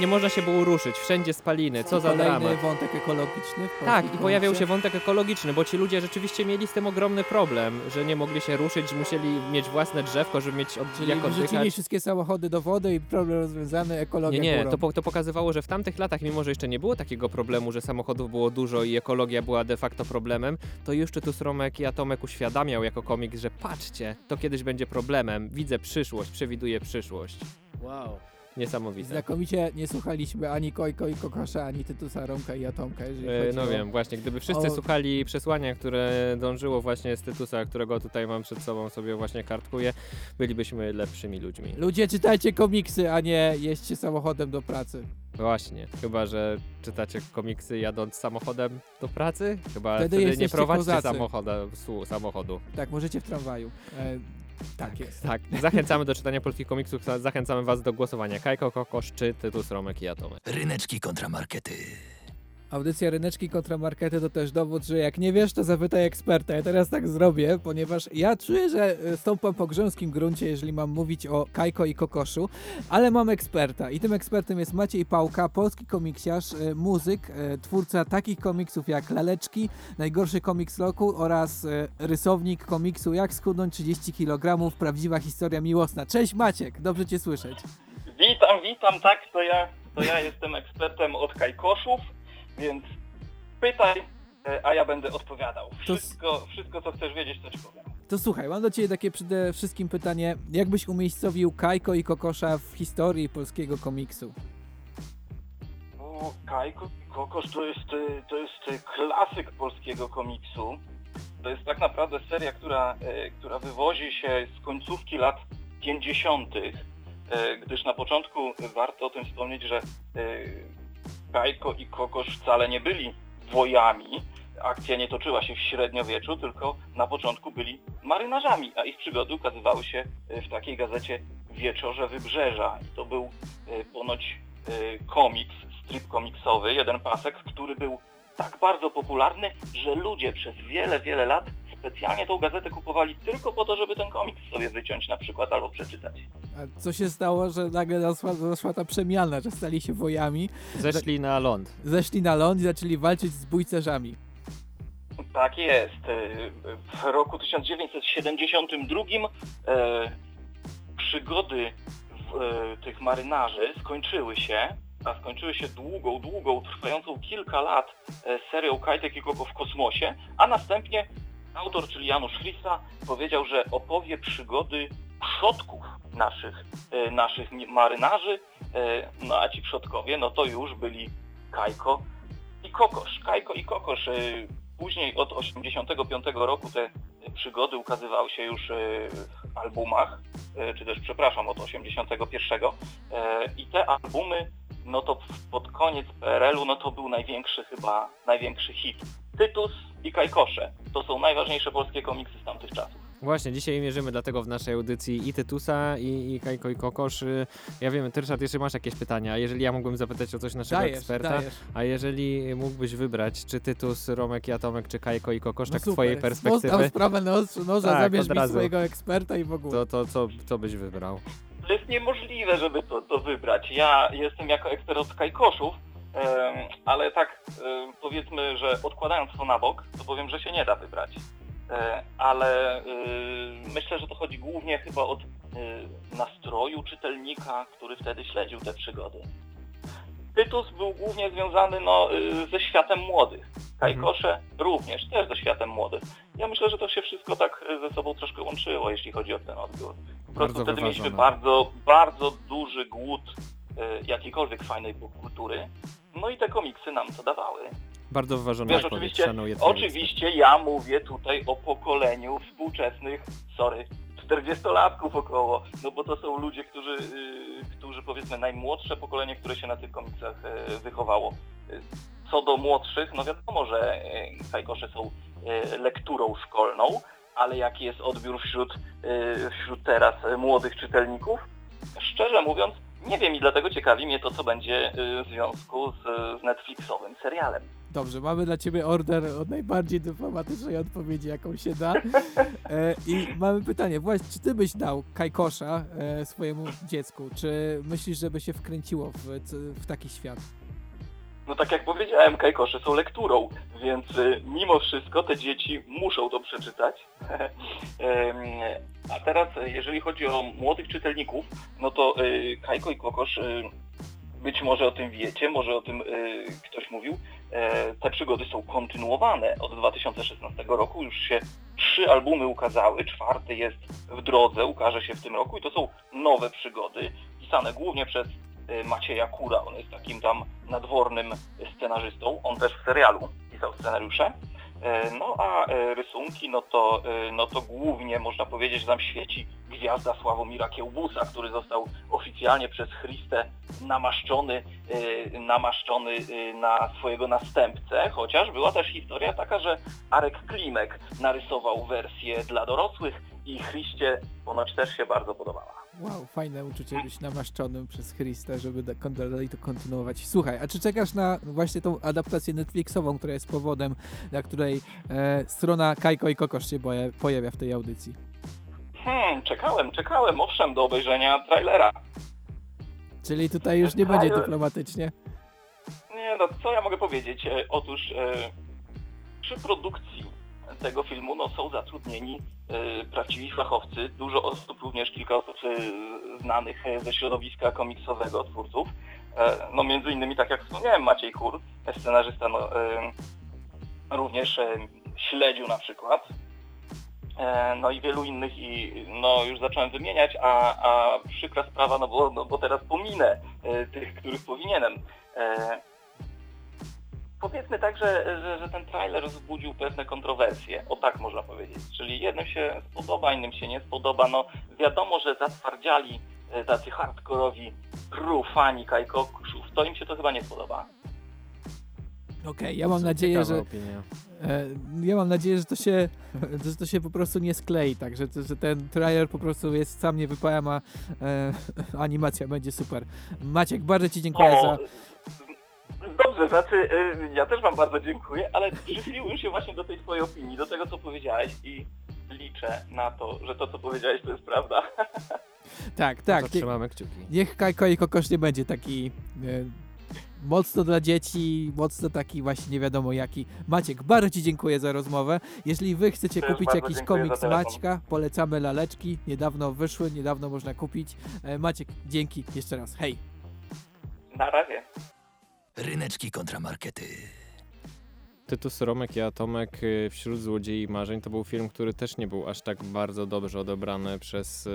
nie można się było ruszyć, wszędzie spaliny, co za Kolejny dramat. wątek ekologiczny. w Tak, i pojawiał się wątek ekologiczny, bo ci ludzie rzeczywiście mieli z tym ogromny problem, że nie mogli się ruszyć, że musieli mieć własne drzewko, żeby mieć od, Czyli jak oddychać. wszystkie samochody do wody i problem rozwiązany, ekologia Nie, nie, górą. to, po, to pokazywało, że w tamtych latach, mimo że jeszcze nie było takiego problemu, że samochodów było dużo i ekologia była de facto problemem, to już Tytus Romek i Atomek uświadamiał jako komiks, że patrzcie, to kiedyś będzie problemem, widzę przyszłość, przewiduję przyszłość. Wow. Niesamowite. Znakomicie nie słuchaliśmy ani Kojko i Kokosza, ani Tytusa, Romka i Atomka, jeżeli E, chodzi No o... wiem, właśnie, gdyby wszyscy o- słuchali przesłania, które dążyło właśnie z Tytusa, którego tutaj mam przed sobą, sobie właśnie kartkuję, bylibyśmy lepszymi ludźmi. Ludzie, czytajcie komiksy, a nie jeźdźcie samochodem do pracy. Właśnie, chyba że czytacie komiksy jadąc samochodem do pracy? Chyba Wtedy wtedy, nie prowadźcie su, samochodu. Tak, możecie w tramwaju. E, tak jest. Tak, zachęcamy do czytania polskich komiksów, za- zachęcamy was do głosowania. Kajko, Kokosz czy Tytus, Romek i Atomek. Ryneczki kontra markety. Audycja Ryneczki kontra Markety to też dowód, że jak nie wiesz, to zapytaj eksperta. Ja teraz tak zrobię, ponieważ ja czuję, że stąpam po grząskim gruncie, jeżeli mam mówić o Kajko i Kokoszu, ale mam eksperta i tym ekspertem jest Maciej Pałka, polski komiksiarz, e, muzyk, e, twórca takich komiksów jak Laleczki, Najgorszy komiks roku oraz e, rysownik komiksu Jak schudnąć 30 kg, prawdziwa historia miłosna. Cześć Maciek, dobrze Cię słyszeć. Witam, witam, tak, to ja, to ja jestem ekspertem od kajkoszów, więc pytaj, e, a ja będę odpowiadał. Wszystko, wszystko co chcesz wiedzieć, to ci powiem. To słuchaj, mam do Ciebie takie przede wszystkim pytanie. Jak byś umiejscowił Kajko i Kokosza w historii polskiego komiksu? O, Kajko i Kokosz to jest, e, to jest e, klasyk polskiego komiksu. To jest tak naprawdę seria, która, która wywozi się z końcówki lat 50., e, gdyż na początku warto o tym wspomnieć, że Kajko i Kokosz wcale nie byli wojami. Akcja nie toczyła się w średniowieczu, tylko na początku byli marynarzami, a ich przygody ukazywały się e, w takiej gazecie Wieczorze Wybrzeża. I to był e, ponoć y, komiks, strip komiksowy, jeden pasek, który był tak bardzo popularny, że ludzie przez wiele, wiele lat specjalnie tą gazetę kupowali tylko po to, żeby ten komiks sobie wyciąć na przykład albo przeczytać. A co się stało, że nagle zaszła, zaszła ta przemiana, że stali się wojami, Zeszli na ląd. zeszli na ląd i zaczęli walczyć z bójcerzami. Tak jest. Y, W roku 1972 e, przygody w, e, tych marynarzy skończyły się, a skończyły się długą, długą, trwającą kilka lat e, serią Kajtek i Koko w kosmosie, a następnie autor, czyli Janusz Christa, powiedział, że opowie przygody przodków naszych, e, naszych marynarzy, e, no a ci przodkowie, no to już byli Kajko i Kokosz. Kajko i Kokosz. e, Później od 1985 roku te przygody ukazywały się już w albumach, czy też przepraszam, od 1981 e, i te albumy, no to pod koniec PRL-u, no to był największy chyba, największy hit. Tytus i Kajkosze. To są najważniejsze polskie komiksy z tamtych czasów. Właśnie, dzisiaj mierzymy dlatego w naszej audycji i Tytusa, i, i Kajko i Kokosz. Ja wiem, ty Ryszard, jeszcze masz jakieś pytania. Jeżeli ja mógłbym zapytać o coś naszego Dajesz, eksperta, dajesz. a jeżeli mógłbyś wybrać, czy Tytus, Romek i Atomek, czy Kajko i Kokosz, No tak z super, twojej Postaw perspektywy, sprawę na ostrzu noża, Tak, zabierz mi razu. swojego eksperta i w ogóle. to, to co, co byś wybrał? To jest niemożliwe, żeby to, to wybrać. Ja jestem jako ekspert od kajkoszów, ale tak powiedzmy, że odkładając to na bok, to powiem, że się nie da wybrać. E, ale y, myślę, że to chodzi głównie chyba od y, nastroju czytelnika, który wtedy śledził te przygody. Tytus był głównie związany no, y, ze światem młodych. Kajkosze również, też ze światem młodych. Ja myślę, że to się wszystko tak y, ze sobą troszkę łączyło, jeśli chodzi o ten odbiór. Po prostu wtedy mieliśmy wyważone. bardzo, bardzo duży głód y, jakiejkolwiek fajnej popkultury. No i te komiksy nam to dawały. Bardzo wyważona Wiesz, oczywiście, oczywiście ja mówię tutaj o pokoleniu współczesnych, sorry, 40-latków około, no bo to są ludzie, którzy, y, którzy powiedzmy najmłodsze pokolenie, które się na tych komiksach y, wychowało. Y, Co do młodszych, no wiadomo, że Kajkosze są lekturą szkolną, ale jaki jest odbiór wśród, wśród teraz młodych czytelników? Szczerze mówiąc, nie wiem i dlatego ciekawi mnie to, co będzie w związku z Netflixowym serialem. Dobrze, mamy dla ciebie order od najbardziej dyplomatycznej odpowiedzi, jaką się da. E, I mamy pytanie, właśnie, czy ty byś dał kajkosza e, swojemu dziecku? Czy myślisz, żeby się wkręciło w, w taki świat? No tak jak powiedziałem, Kajkosze są lekturą, więc y, mimo wszystko te dzieci muszą to przeczytać. A teraz, jeżeli chodzi o młodych czytelników, no to y, Kajko i Kokosz, y, być może o tym wiecie, może o tym ktoś mówił, te przygody są kontynuowane. Od 2016 roku już się trzy albumy ukazały, czwarty jest w drodze, ukaże się w tym roku i to są nowe przygody, pisane głównie przez y, Macieja Kura. On jest takim tam nadwornym scenarzystą. On też w serialu pisał scenariusze. E, No a e, rysunki, no to, e, no to głównie można powiedzieć, że tam świeci gwiazda Sławomira Kiełbusa, który został oficjalnie przez Christę namaszczony, namaszczony na swojego następcę, chociaż była też historia taka, że Arek Klimek narysował wersję dla dorosłych i Christie ponoć też się bardzo podobała. Wow, fajne uczucie być namaszczonym przez Christa, żeby dalej to kontynuować. Słuchaj, a czy czekasz na właśnie tą adaptację Netflixową, która jest powodem, dla której e, strona Kajko i Kokosz się pojawia w tej audycji? Hmm, czekałem, czekałem, owszem, do obejrzenia trailera. Czyli tutaj już nie będzie dyplomatycznie. Nie no, co ja mogę powiedzieć? E, Otóż e, przy produkcji tego filmu no, są zatrudnieni e, prawdziwi fachowcy, dużo osób, również kilka osób e, znanych e, ze środowiska komiksowego twórców. No między innymi, tak jak wspomniałem, Maciej Kur, scenarzysta, no, również śledził na przykład. No i wielu innych i no już zacząłem wymieniać, a, a przykra sprawa, no bo, no bo teraz pominę tych, których powinienem. Powiedzmy tak, że, że, że ten trailer wzbudził pewne kontrowersje, o tak można powiedzieć. Czyli jednym się spodoba, innym się nie spodoba. No wiadomo, że zatwardziali e, tacy hardkorowi true fani Kajkokszów, to im się to chyba nie spodoba. Okej, ja mam nadzieję, że opinia. e, ja mam nadzieję, że to się że to się po prostu nie sklei, tak, że, że ten trailer po prostu jest sam nie wypałem, a e, animacja będzie super. Maciek, bardzo ci dziękuję O, za Dobrze, znaczy y, ja też wam bardzo dziękuję, ale przychyliłem się właśnie do tej twojej opinii, do tego co powiedziałeś i liczę na to, że to co powiedziałeś to jest prawda. Tak, tak. No trzymamy kciuki. Niech Kajko i Kokosz nie będzie taki e, mocno dla dzieci, mocno taki właśnie nie wiadomo jaki. Maciek, bardzo ci dziękuję za rozmowę. Jeżeli wy chcecie Też kupić jakiś komiks. Maćka, polecamy laleczki. Niedawno wyszły, niedawno można kupić. E, Maciek, dzięki jeszcze raz. Hej. Na razie. Ryneczki kontramarkety. Tytus Romek i Atomek y, wśród złodziei marzeń to był film, który też nie był aż tak bardzo dobrze odebrany przez y,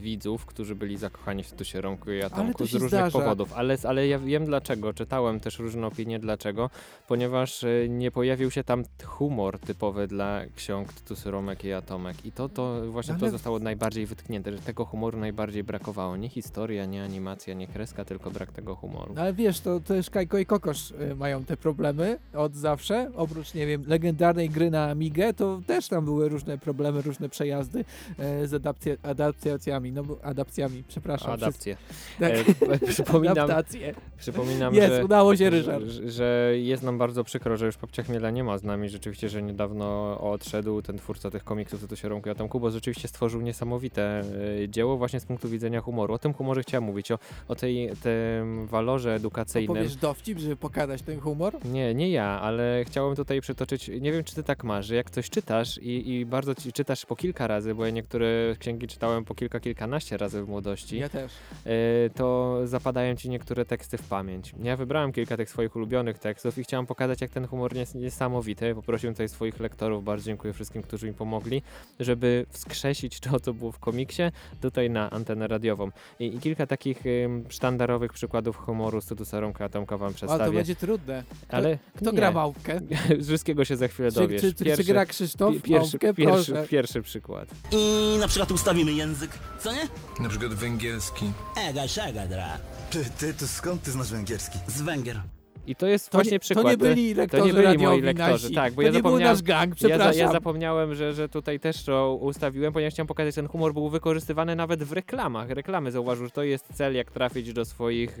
widzów, którzy byli zakochani w Tytusie Romku i Atomku to z różnych zdarza. powodów. Ale, ale ja wiem dlaczego, czytałem też różne opinie dlaczego, ponieważ y, nie pojawił się tam humor typowy dla ksiąg Tytus Romek i Atomek. I to, to właśnie to Ale- zostało najbardziej wytknięte, że tego humoru najbardziej brakowało. Nie historia, nie animacja, nie kreska, tylko brak tego humoru. No ale wiesz, to też Kajko i Kokosz y, mają te problemy od zawsze. Oprócz, nie wiem, legendarnej gry na Amigę, to też tam były różne problemy, różne przejazdy e, z adapcja, adaptacjami, no bo- adapcjami, przepraszam. Adapcje. wszyscy- E, przypominam, Adaptacje. przypominam Jest, że, udało się, Ryszard. Że, że jest nam bardzo przykro, że już Papcia Chmiela nie ma z nami. Rzeczywiście, że niedawno odszedł ten twórca tych komiksów, co tu się Romku Atomku, bo rzeczywiście stworzył niesamowite e, dzieło właśnie z punktu widzenia humoru. O tym humorze chciałem mówić, o, o tej, tym walorze edukacyjnym. Powiesz dowcip, żeby pokazać ten humor? Nie, nie ja, ale chciałem tutaj przytoczyć, nie wiem czy ty tak masz, że jak coś czytasz i, i bardzo ci czytasz po kilka razy, bo ja niektóre księgi czytałem po kilka, kilkanaście razy w młodości, Ja też. e, to zapadają ci niektóre teksty w pamięć. Ja wybrałem kilka tych swoich ulubionych tekstów i chciałem pokazać, jak ten humor jest niesamowity. Poprosiłem tutaj swoich lektorów, bardzo dziękuję wszystkim, którzy mi pomogli, żeby wskrzesić to, co było w komiksie, tutaj na antenę radiową. I, i kilka takich ym, sztandarowych przykładów humoru z Tytusa Romka Atomka wam A to przedstawię. będzie trudne. Kto, Ale kto nie. gra małpkę? Wszystkiego się za chwilę dowiesz. czy- czy- czy gra Krzysztof pi- pierwszy, Małpkę? pierwszy, pierwszy przykład. I na przykład ustawimy język, co nie? Na przykład węgierski. Ega, szega, dra. Ty, ty, to skąd ty znasz węgierski? Z Węgier. I to jest To właśnie nie- to przykład. nie byli to lektorzy nie byli moi lektorzy, nasi. tak, bo To ja nie był zapomniałem. nasz gang, ja, za, ja przepraszam. zapomniałem, że, że tutaj też to ustawiłem, ponieważ chciałem pokazać, że ten humor był wykorzystywany nawet w reklamach. Reklamy zauważył, że to jest cel, jak trafić do swoich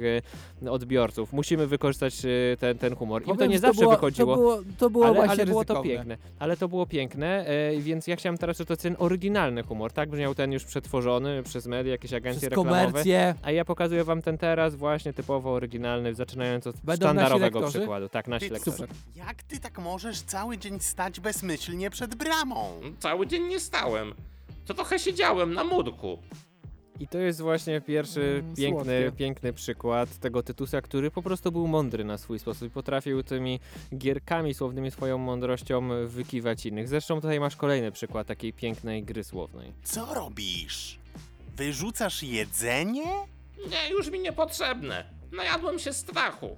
e, odbiorców. Musimy wykorzystać e, ten, ten humor. I to nie zawsze było, wychodziło. To było, to było ale, właśnie ale było to piękne. Ale to było piękne, e, więc ja chciałem teraz, że to ten oryginalny humor, tak? Brzmiał ten już przetworzony przez media, jakieś agencje Przez reklamowe. komercję. A ja pokazuję wam ten teraz właśnie typowo oryginalny, zaczynając od Będą sztandarowego nasi lektorzy? przykładu. Tak, nasi Ty, lektorzy. Super. Jak ty tak możesz cały dzień stać bezmyślnie przed bramą? Cały dzień nie stałem. To trochę siedziałem na murku. I to jest właśnie pierwszy Mm, piękny, słodkie. piękny przykład tego Tytusa, który po prostu był mądry na swój sposób i potrafił tymi gierkami słownymi, swoją mądrością wykiwać innych. Zresztą tutaj masz kolejny przykład takiej pięknej gry słownej. Co robisz? Wyrzucasz jedzenie? Nie, już mi niepotrzebne. Najadłem się strachu.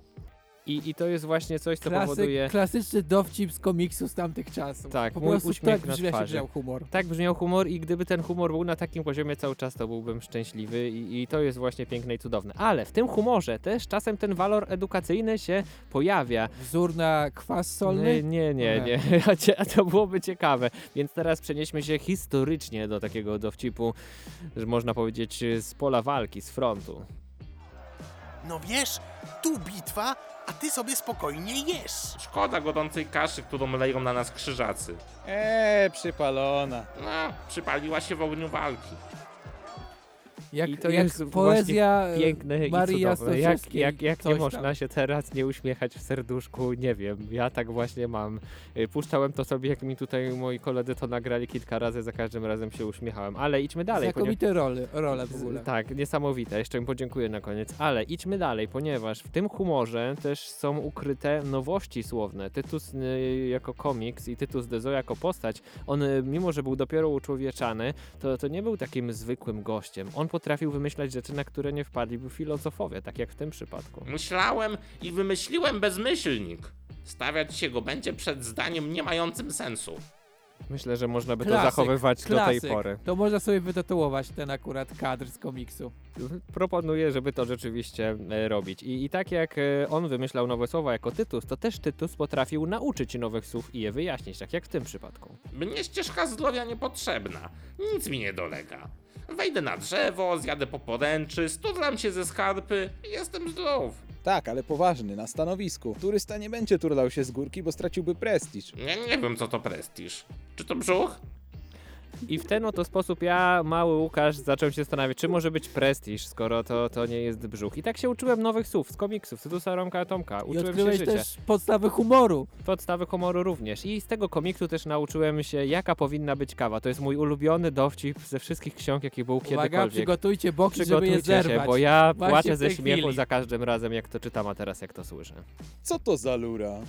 I, I to jest właśnie coś, co Klasyk, powoduje... klasyczny dowcip z komiksu z tamtych czasów. Tak, po mój prostu uśmiech tak na się twarzy. brzmiał humor. Tak brzmiał humor i gdyby ten humor był na takim poziomie cały czas, to byłbym szczęśliwy i, i to jest właśnie piękne i cudowne. Ale w tym humorze też czasem ten walor edukacyjny się pojawia. Wzór na kwas solny? Nie, nie, nie, nie. A, cie- a to byłoby ciekawe. Więc teraz przenieśmy się historycznie do takiego dowcipu, że można powiedzieć z pola walki, z frontu. No wiesz, tu bitwa, a ty sobie spokojnie jesz. Szkoda gorącej kaszy, którą leją na nas krzyżacy. Eee, przypalona. No, przypaliła się w ogniu walki. Jak, I to jak jest poezja właśnie piękne Marii i cudowne. Jak, jak, jak nie coś tam. można się teraz nie uśmiechać w serduszku, nie wiem. Ja tak właśnie mam. Y, Puszczałem to sobie, jak mi tutaj moi koledzy to nagrali kilka razy, za każdym razem się uśmiechałem. Ale idźmy dalej. Znakomite role, role w ogóle. Tak, niesamowite. Jeszcze im podziękuję na koniec. Ale idźmy dalej, ponieważ w tym humorze też są ukryte nowości słowne. Tytus y, jako komiks i Tytus Dezo jako postać, on y, mimo, że był dopiero uczłowieczany, to, to nie był takim zwykłym gościem. On potrafił wymyślać rzeczy, na które nie wpadliby filozofowie, tak jak w tym przypadku. Myślałem i wymyśliłem bezmyślnik. Stawiać się go będzie przed zdaniem nie mającym sensu. Myślę, że można by to Klasyk, zachowywać do klasyk. tej pory. To można sobie wytatuować ten akurat kadr z komiksu. Proponuję, żeby to rzeczywiście e, robić. I, I tak jak e, on wymyślał nowe słowa jako Tytus, to też Tytus potrafił nauczyć nowych słów i je wyjaśnić, tak jak w tym przypadku. Mnie ścieżka zdrowia niepotrzebna. Nic mi nie dolega. Wejdę na drzewo, zjadę po poręczy, studlam się ze skarpy i jestem zdrów. Tak, ale poważny, na stanowisku. Turysta nie będzie turlał się z górki, bo straciłby prestiż. Ja nie wiem, co to prestiż. Czy to brzuch? I w ten oto sposób ja, mały Łukasz, zacząłem się zastanawiać, czy może być prestiż, skoro to, to nie jest brzuch. I tak się uczyłem nowych słów z komiksów, Tytusa Romka Tomka. I Uczyłem się odkryłeś życia. też podstawy humoru. Podstawy humoru również. I z tego komiksu też nauczyłem się, jaka powinna być kawa. To jest mój ulubiony dowcip ze wszystkich ksiąg, jaki był Uwaga, kiedykolwiek. przygotujcie boki, żeby je Przygotujcie się, zerwać. bo ja Właśnie płaczę w ze tej śmiechu chwili. za każdym razem, jak to czytam, a teraz jak to słyszę. Co to za lura?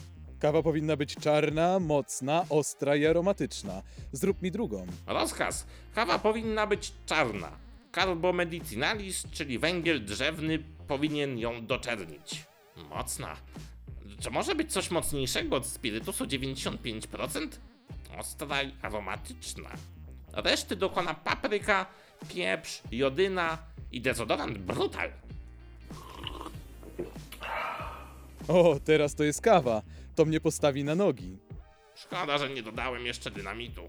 Kawa powinna być czarna, mocna, ostra i aromatyczna. Zrób mi drugą. Rozkaz. Kawa powinna być czarna. Carbo medicinalis, czyli węgiel drzewny, powinien ją doczernić. Mocna. Czy może być coś mocniejszego od spirytusu 95%? Ostra i aromatyczna. Reszty dokona papryka, pieprz, jodyna i dezodorant brutal. O, teraz to jest kawa. To mnie postawi na nogi. Szkoda, że nie dodałem jeszcze dynamitu.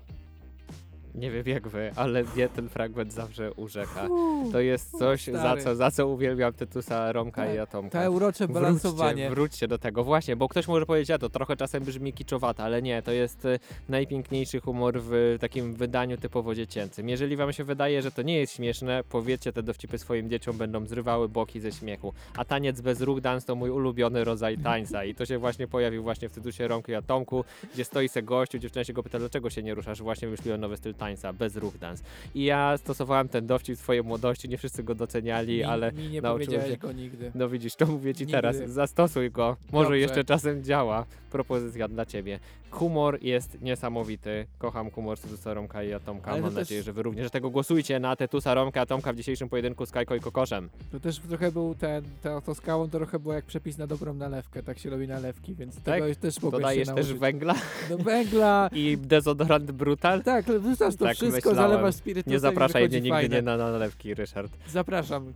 Nie wiem jak wy, ale mnie ten fragment zawsze urzeka. To jest coś, za stary. co, za co uwielbiam Tytusa, Romka i Atomka. to urocze Wróćcie, balansowanie. Wróćcie do tego, właśnie, bo ktoś może powiedzieć, a to trochę czasem brzmi kiczowate, ale nie, to jest e, najpiękniejszy humor w takim wydaniu typowo dziecięcym. Jeżeli wam się wydaje, że to nie jest śmieszne, powiedzcie te dowcipy swoim dzieciom, będą zrywały boki ze śmiechu. A taniec bez ruch dance to mój ulubiony rodzaj tańca i to się właśnie pojawił właśnie w Tytusie Romku i Atomku, gdzie stoi se gościu, dziewczyna się go pyta, dlaczego się nie ruszasz? Właśnie wymyśliłem nowy styl tańca, bez ruch dance. I ja stosowałem ten dowcip w swojej młodości, nie wszyscy go doceniali, Mi- ale mi nie nauczyłem się. go nigdy. No widzisz, to mówię ci Nigdy. teraz, zastosuj go, może Dobrze. jeszcze czasem działa. Propozycja dla ciebie. Humor jest niesamowity, kocham humor Tytusa Romka i Atomka, mam też- nadzieję, że wy również tego głosujcie na Tytusa Romka i Atomka w dzisiejszym pojedynku z Kajko i Kokoszem. To też trochę był ten, to, to skałą to trochę było jak przepis na dobrą nalewkę, tak się robi nalewki, więc Tak? tego też mogłeś Dodajesz się też nauczyć. węgla Do węgla. i dezodorant Brutal? Tak, wrzucasz to Tak wszystko, myślałem. zalewasz spirytusem Nie i zapraszaj mnie nigdy fajne. nie na nalewki, Ryszard. Zapraszam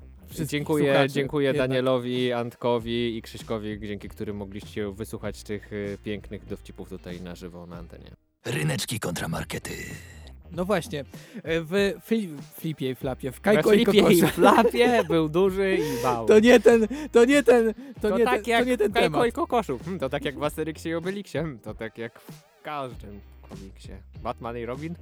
Dziękuję, słuchaczy dziękuję jednak. Danielowi, Antkowi i Krzyśkowi, dzięki którym mogliście wysłuchać tych y, pięknych dowcipów tutaj na żywo na antenie. Ryneczki kontramarkety. No właśnie, e, w fli, flipie i flapie, w Kajko i flipie i Kokoszu. flapie był duży i mały. To nie ten, to nie ten, to, To, nie, tak ten, jak to nie ten Kajko temat. i Kokoszu. Hmm, to tak jak w Asterixie i Obelixie. Hmm, To tak jak w każdym komiksie. Batman i Robin?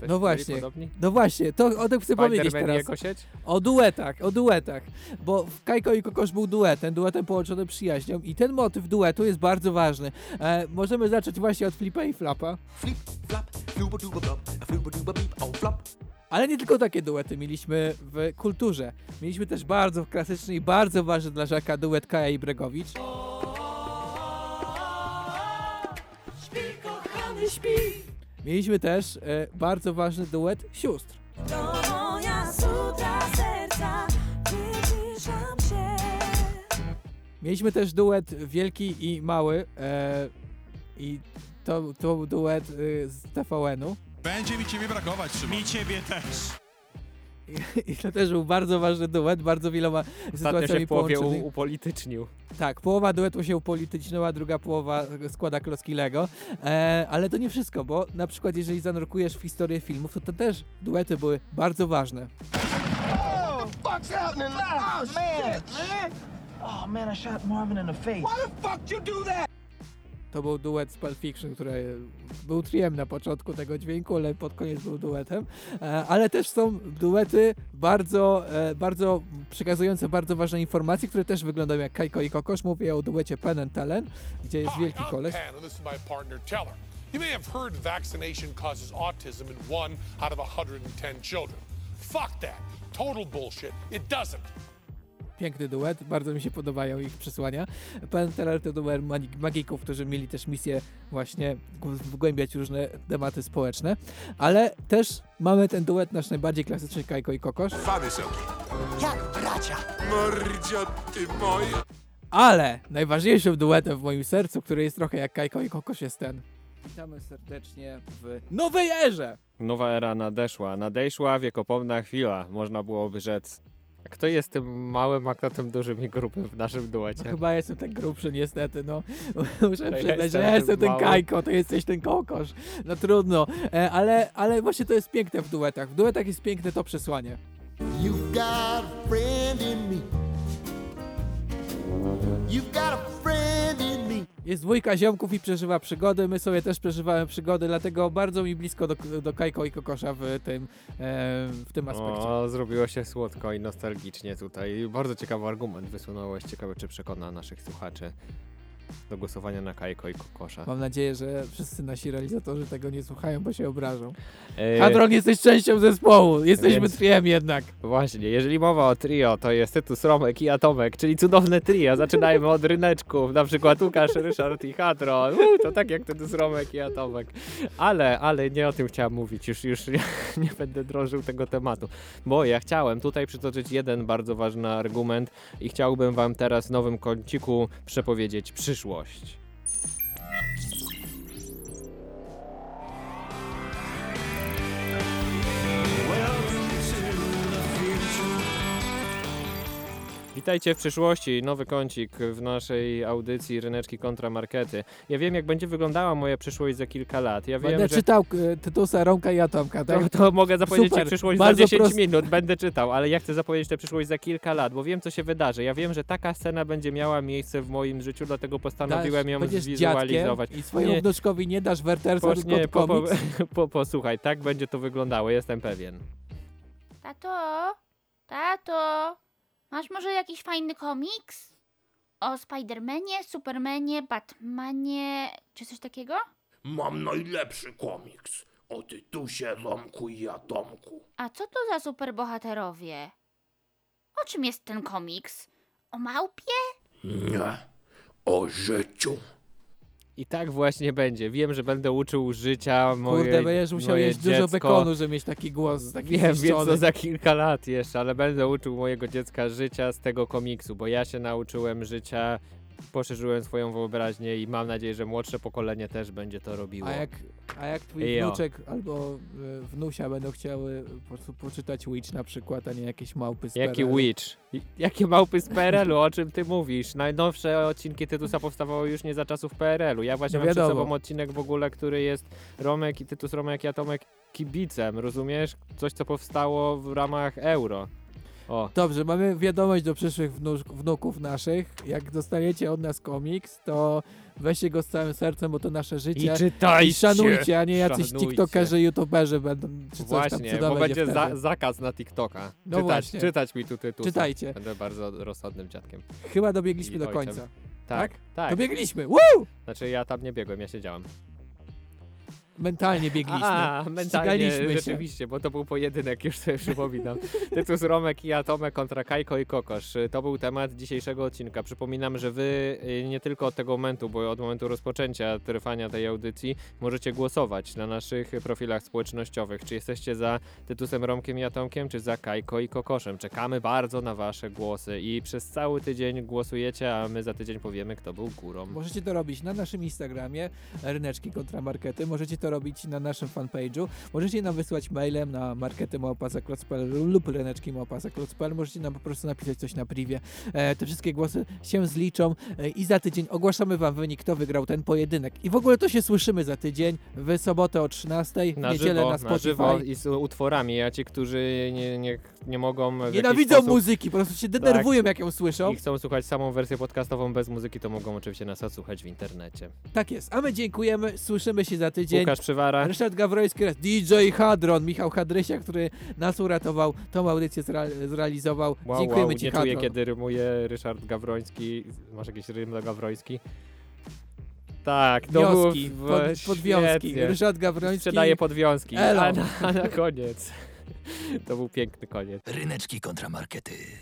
Też No byli właśnie, Podobni? no właśnie, to o tym chcę powiedzieć teraz. jego sieć? O duetach, o duetach. Bo w Kajko i Kokosz był duetem, duetem połączonym przyjaźnią i ten motyw duetu jest bardzo ważny. E, możemy zacząć właśnie od flipa i flapa. Ale nie tylko takie duety mieliśmy w kulturze. Mieliśmy też bardzo klasyczny i bardzo ważny dla Żaka duet Kaja i Bregowicz. Mieliśmy też e, bardzo ważny duet sióstr. Mieliśmy też duet wielki i mały e, i to, to był duet y, z TVN-u. Będzie mi ciebie brakować, Szymon. Mi ciebie też. I, I to też był bardzo ważny duet, bardzo wieloma Ostatnio sytuacjami się w połowie u, upolitycznił. Tak, połowa duetu się upolityczniła, druga połowa składa klocki Lego. E, ale to nie wszystko, bo na przykład jeżeli zanurkujesz w historię filmów, to, to też duety były bardzo ważne. Oh, happening? Oh. Oh, man, I shot Marvin in the face. Why the fuck you do that? To był duet z Pulp Fiction, który był triem na początku tego dźwięku, ale pod koniec był duetem. E, ale też są duety bardzo, e, bardzo przekazujące bardzo ważne informacje, które też wyglądają jak Kajko i Kokosz. Mówię o duecie Penn and Teller, gdzie jest wielki koleś. You may have heard vaccination causes autism in one out of 110 children. Fuck that. Total bullshit. It doesn't. Piękny duet, bardzo mi się podobają ich przesłania. Penn Teller to duet magi- magików, którzy mieli też misję właśnie wgłębiać różne tematy społeczne, ale też mamy ten duet nasz najbardziej klasyczny Kajko i Kokosz. Jak bracia. Mordzio, ty moje. Ale najważniejszym duetem w moim sercu, który jest trochę jak Kajko i Kokosz jest ten. Witamy serdecznie w nowej erze! Nowa era nadeszła. Nadeszła wiekopomna chwila, można byłoby rzec. A Kto jest tym małym, a kto tym dużym i grubym w naszym duecie? No, chyba jestem ten grubszy niestety, no. Muszę Ja przyznać, jestem że ja jestem ten. Kajko, to jesteś ten kokosz. No trudno, e, ale, ale właśnie to jest piękne w duetach. W duetach jest piękne to przesłanie. You've got a friend in me. You've got a friend in me. Jest dwójka ziomków i przeżywa przygody, my sobie też przeżywamy przygody, dlatego bardzo mi blisko do, do Kajko i Kokosza w tym, e, w tym aspekcie. O, zrobiło się słodko i nostalgicznie tutaj. Bardzo ciekawy argument wysunąłeś. Ciekawe, czy przekona naszych słuchaczy do głosowania na Kajko i Kokosza. Mam nadzieję, że wszyscy nasi realizatorzy tego nie słuchają, bo się obrażą. E, Hadron, jesteś częścią zespołu, jesteśmy Więc- triem jednak. Właśnie, jeżeli mowa o trio, to jest Tytus, Romek i Atomek, czyli cudowne trio. Zaczynajmy od ryneczków, na przykład Łukasz, Ryszard i Hadron. To tak jak Tytus, Romek i Atomek. Ale, ale nie o tym chciałem mówić, już, już nie, nie będę drążył tego tematu, bo ja chciałem tutaj przytoczyć jeden bardzo ważny argument i chciałbym wam teraz w nowym kąciku przepowiedzieć przyszłość przyszłość. Witajcie w przyszłości, nowy kącik w naszej audycji Ryneczki kontra Markety. Ja wiem, jak będzie wyglądała moja przyszłość za kilka lat. Ja wiem, Będę że... czytał e, Tytusa, Romka i Atomka, tak? To, to mogę zapowiedzieć Super, ci przyszłość bardzo za 10 prost- minut, będę czytał, ale ja chcę zapowiedzieć tę przyszłość za kilka lat, bo wiem, co się wydarzy. Ja wiem, że taka scena będzie miała miejsce w moim życiu, dlatego postanowiłem ją będziesz zwizualizować. dziadkiem i swojemu Nie, wnuczkowi nie dasz Wertersa, tylko nie, po, po, komiks. po, posłuchaj, tak będzie to wyglądało, jestem pewien. Tato, tato, masz może jakiś fajny komiks? O Spidermanie, Supermanie, Batmanie, czy coś takiego? Mam najlepszy komiks o Tytusie, Romku i Atomku. A co to za superbohaterowie? O czym jest ten komiks? O małpie? Nie, o życiu. I tak właśnie będzie. Wiem, że będę uczył życia moje Kurde, będziesz musiał jeść dużo bekonu, żeby mieć taki głos, taki Wiem, wiem co za kilka lat jeszcze, ale będę uczył mojego dziecka życia z tego komiksu, bo ja się nauczyłem życia, poszerzyłem swoją wyobraźnię i mam nadzieję, że młodsze pokolenie też będzie to robiło. A jak, a jak twój Jo. wnuczek albo y, wnusia będą chciały po prostu poczytać Witch na przykład, a nie jakieś małpy z Jaki PRL-u? Witch? Jakie małpy z PRL-u? O czym ty mówisz? Najnowsze odcinki Tytusa powstawały już nie za czasów PRL-u. Ja właśnie No mam przed wiadomo. sobą odcinek w ogóle, który jest Romek i Tytus Romek i Atomek kibicem, rozumiesz? Coś, co powstało w ramach euro. O. Dobrze, mamy wiadomość do przyszłych wnu- wnuków naszych. Jak dostaniecie od nas komiks, to weźcie go z całym sercem, bo to nasze życie. I czytajcie! I szanujcie, a nie jacyś Szanujcie. tiktokerzy, youtuberzy będą, czy coś tam Właśnie, bo będzie wtedy. za, zakaz na TikToka. No czytać, właśnie. czytać mi tu Tytusa. Czytajcie. Będę bardzo rozsądnym dziadkiem. Chyba dobiegliśmy I do ojcem. końca. Tak, tak. Dobiegliśmy! Woo! Znaczy ja tam nie biegłem, ja siedziałem. Mentalnie biegliśmy. A, mentalnie, się. rzeczywiście, bo to był pojedynek, już sobie przypominam. Tytus Romek i Atomek kontra Kajko i Kokosz. To był temat dzisiejszego odcinka. Przypominam, że wy y, nie tylko od tego momentu, bo od momentu rozpoczęcia trwania tej audycji możecie głosować na naszych profilach społecznościowych. Czy jesteście za Tytusem Romkiem i Atomkiem, czy za Kajko i Kokoszem. Czekamy bardzo na wasze głosy i przez cały tydzień głosujecie, a my za tydzień powiemy, kto był górą. Możecie to robić na naszym Instagramie, ryneczki kontra markety. Możecie to robić na naszym fanpage'u. Możecie nam wysłać mailem na marketymałpazaklocpl lub ryneczki.małpazaklocpl. Możecie nam po prostu napisać coś na privie. E, te wszystkie głosy się zliczą e, i za tydzień ogłaszamy wam wynik, kto wygrał ten pojedynek. I w ogóle to się słyszymy za tydzień, w sobotę o 13, w na niedzielę żywo, na Spotify. żywo i z utworami, a ci, którzy nie, nie, nie mogą w Nienawidzą sposób... muzyki, po prostu się denerwują, jak ją słyszą. I chcą słuchać samą wersję podcastową bez muzyki, to mogą oczywiście nas odsłuchać w internecie. Tak jest, a my dziękujemy, słyszymy się za tydzień. Łukasz Przywara. Ryszard Gawroński oraz DJ Hadron, Michał Hadrysia, który nas uratował, tą audycję zre- zrealizował. Wow, Dziękujemy wow, Ci, nie Hadron. czuję, kiedy rymuje Ryszard Gawroński. Masz jakiś rym do Gawroński? Tak, to Wnioski, było pod, w- podwiązki. świetnie. Ryszard Gawroński. Sprzedaje podwiązki. Elo. A na, a na koniec. To był piękny koniec. Ryneczki kontra markety.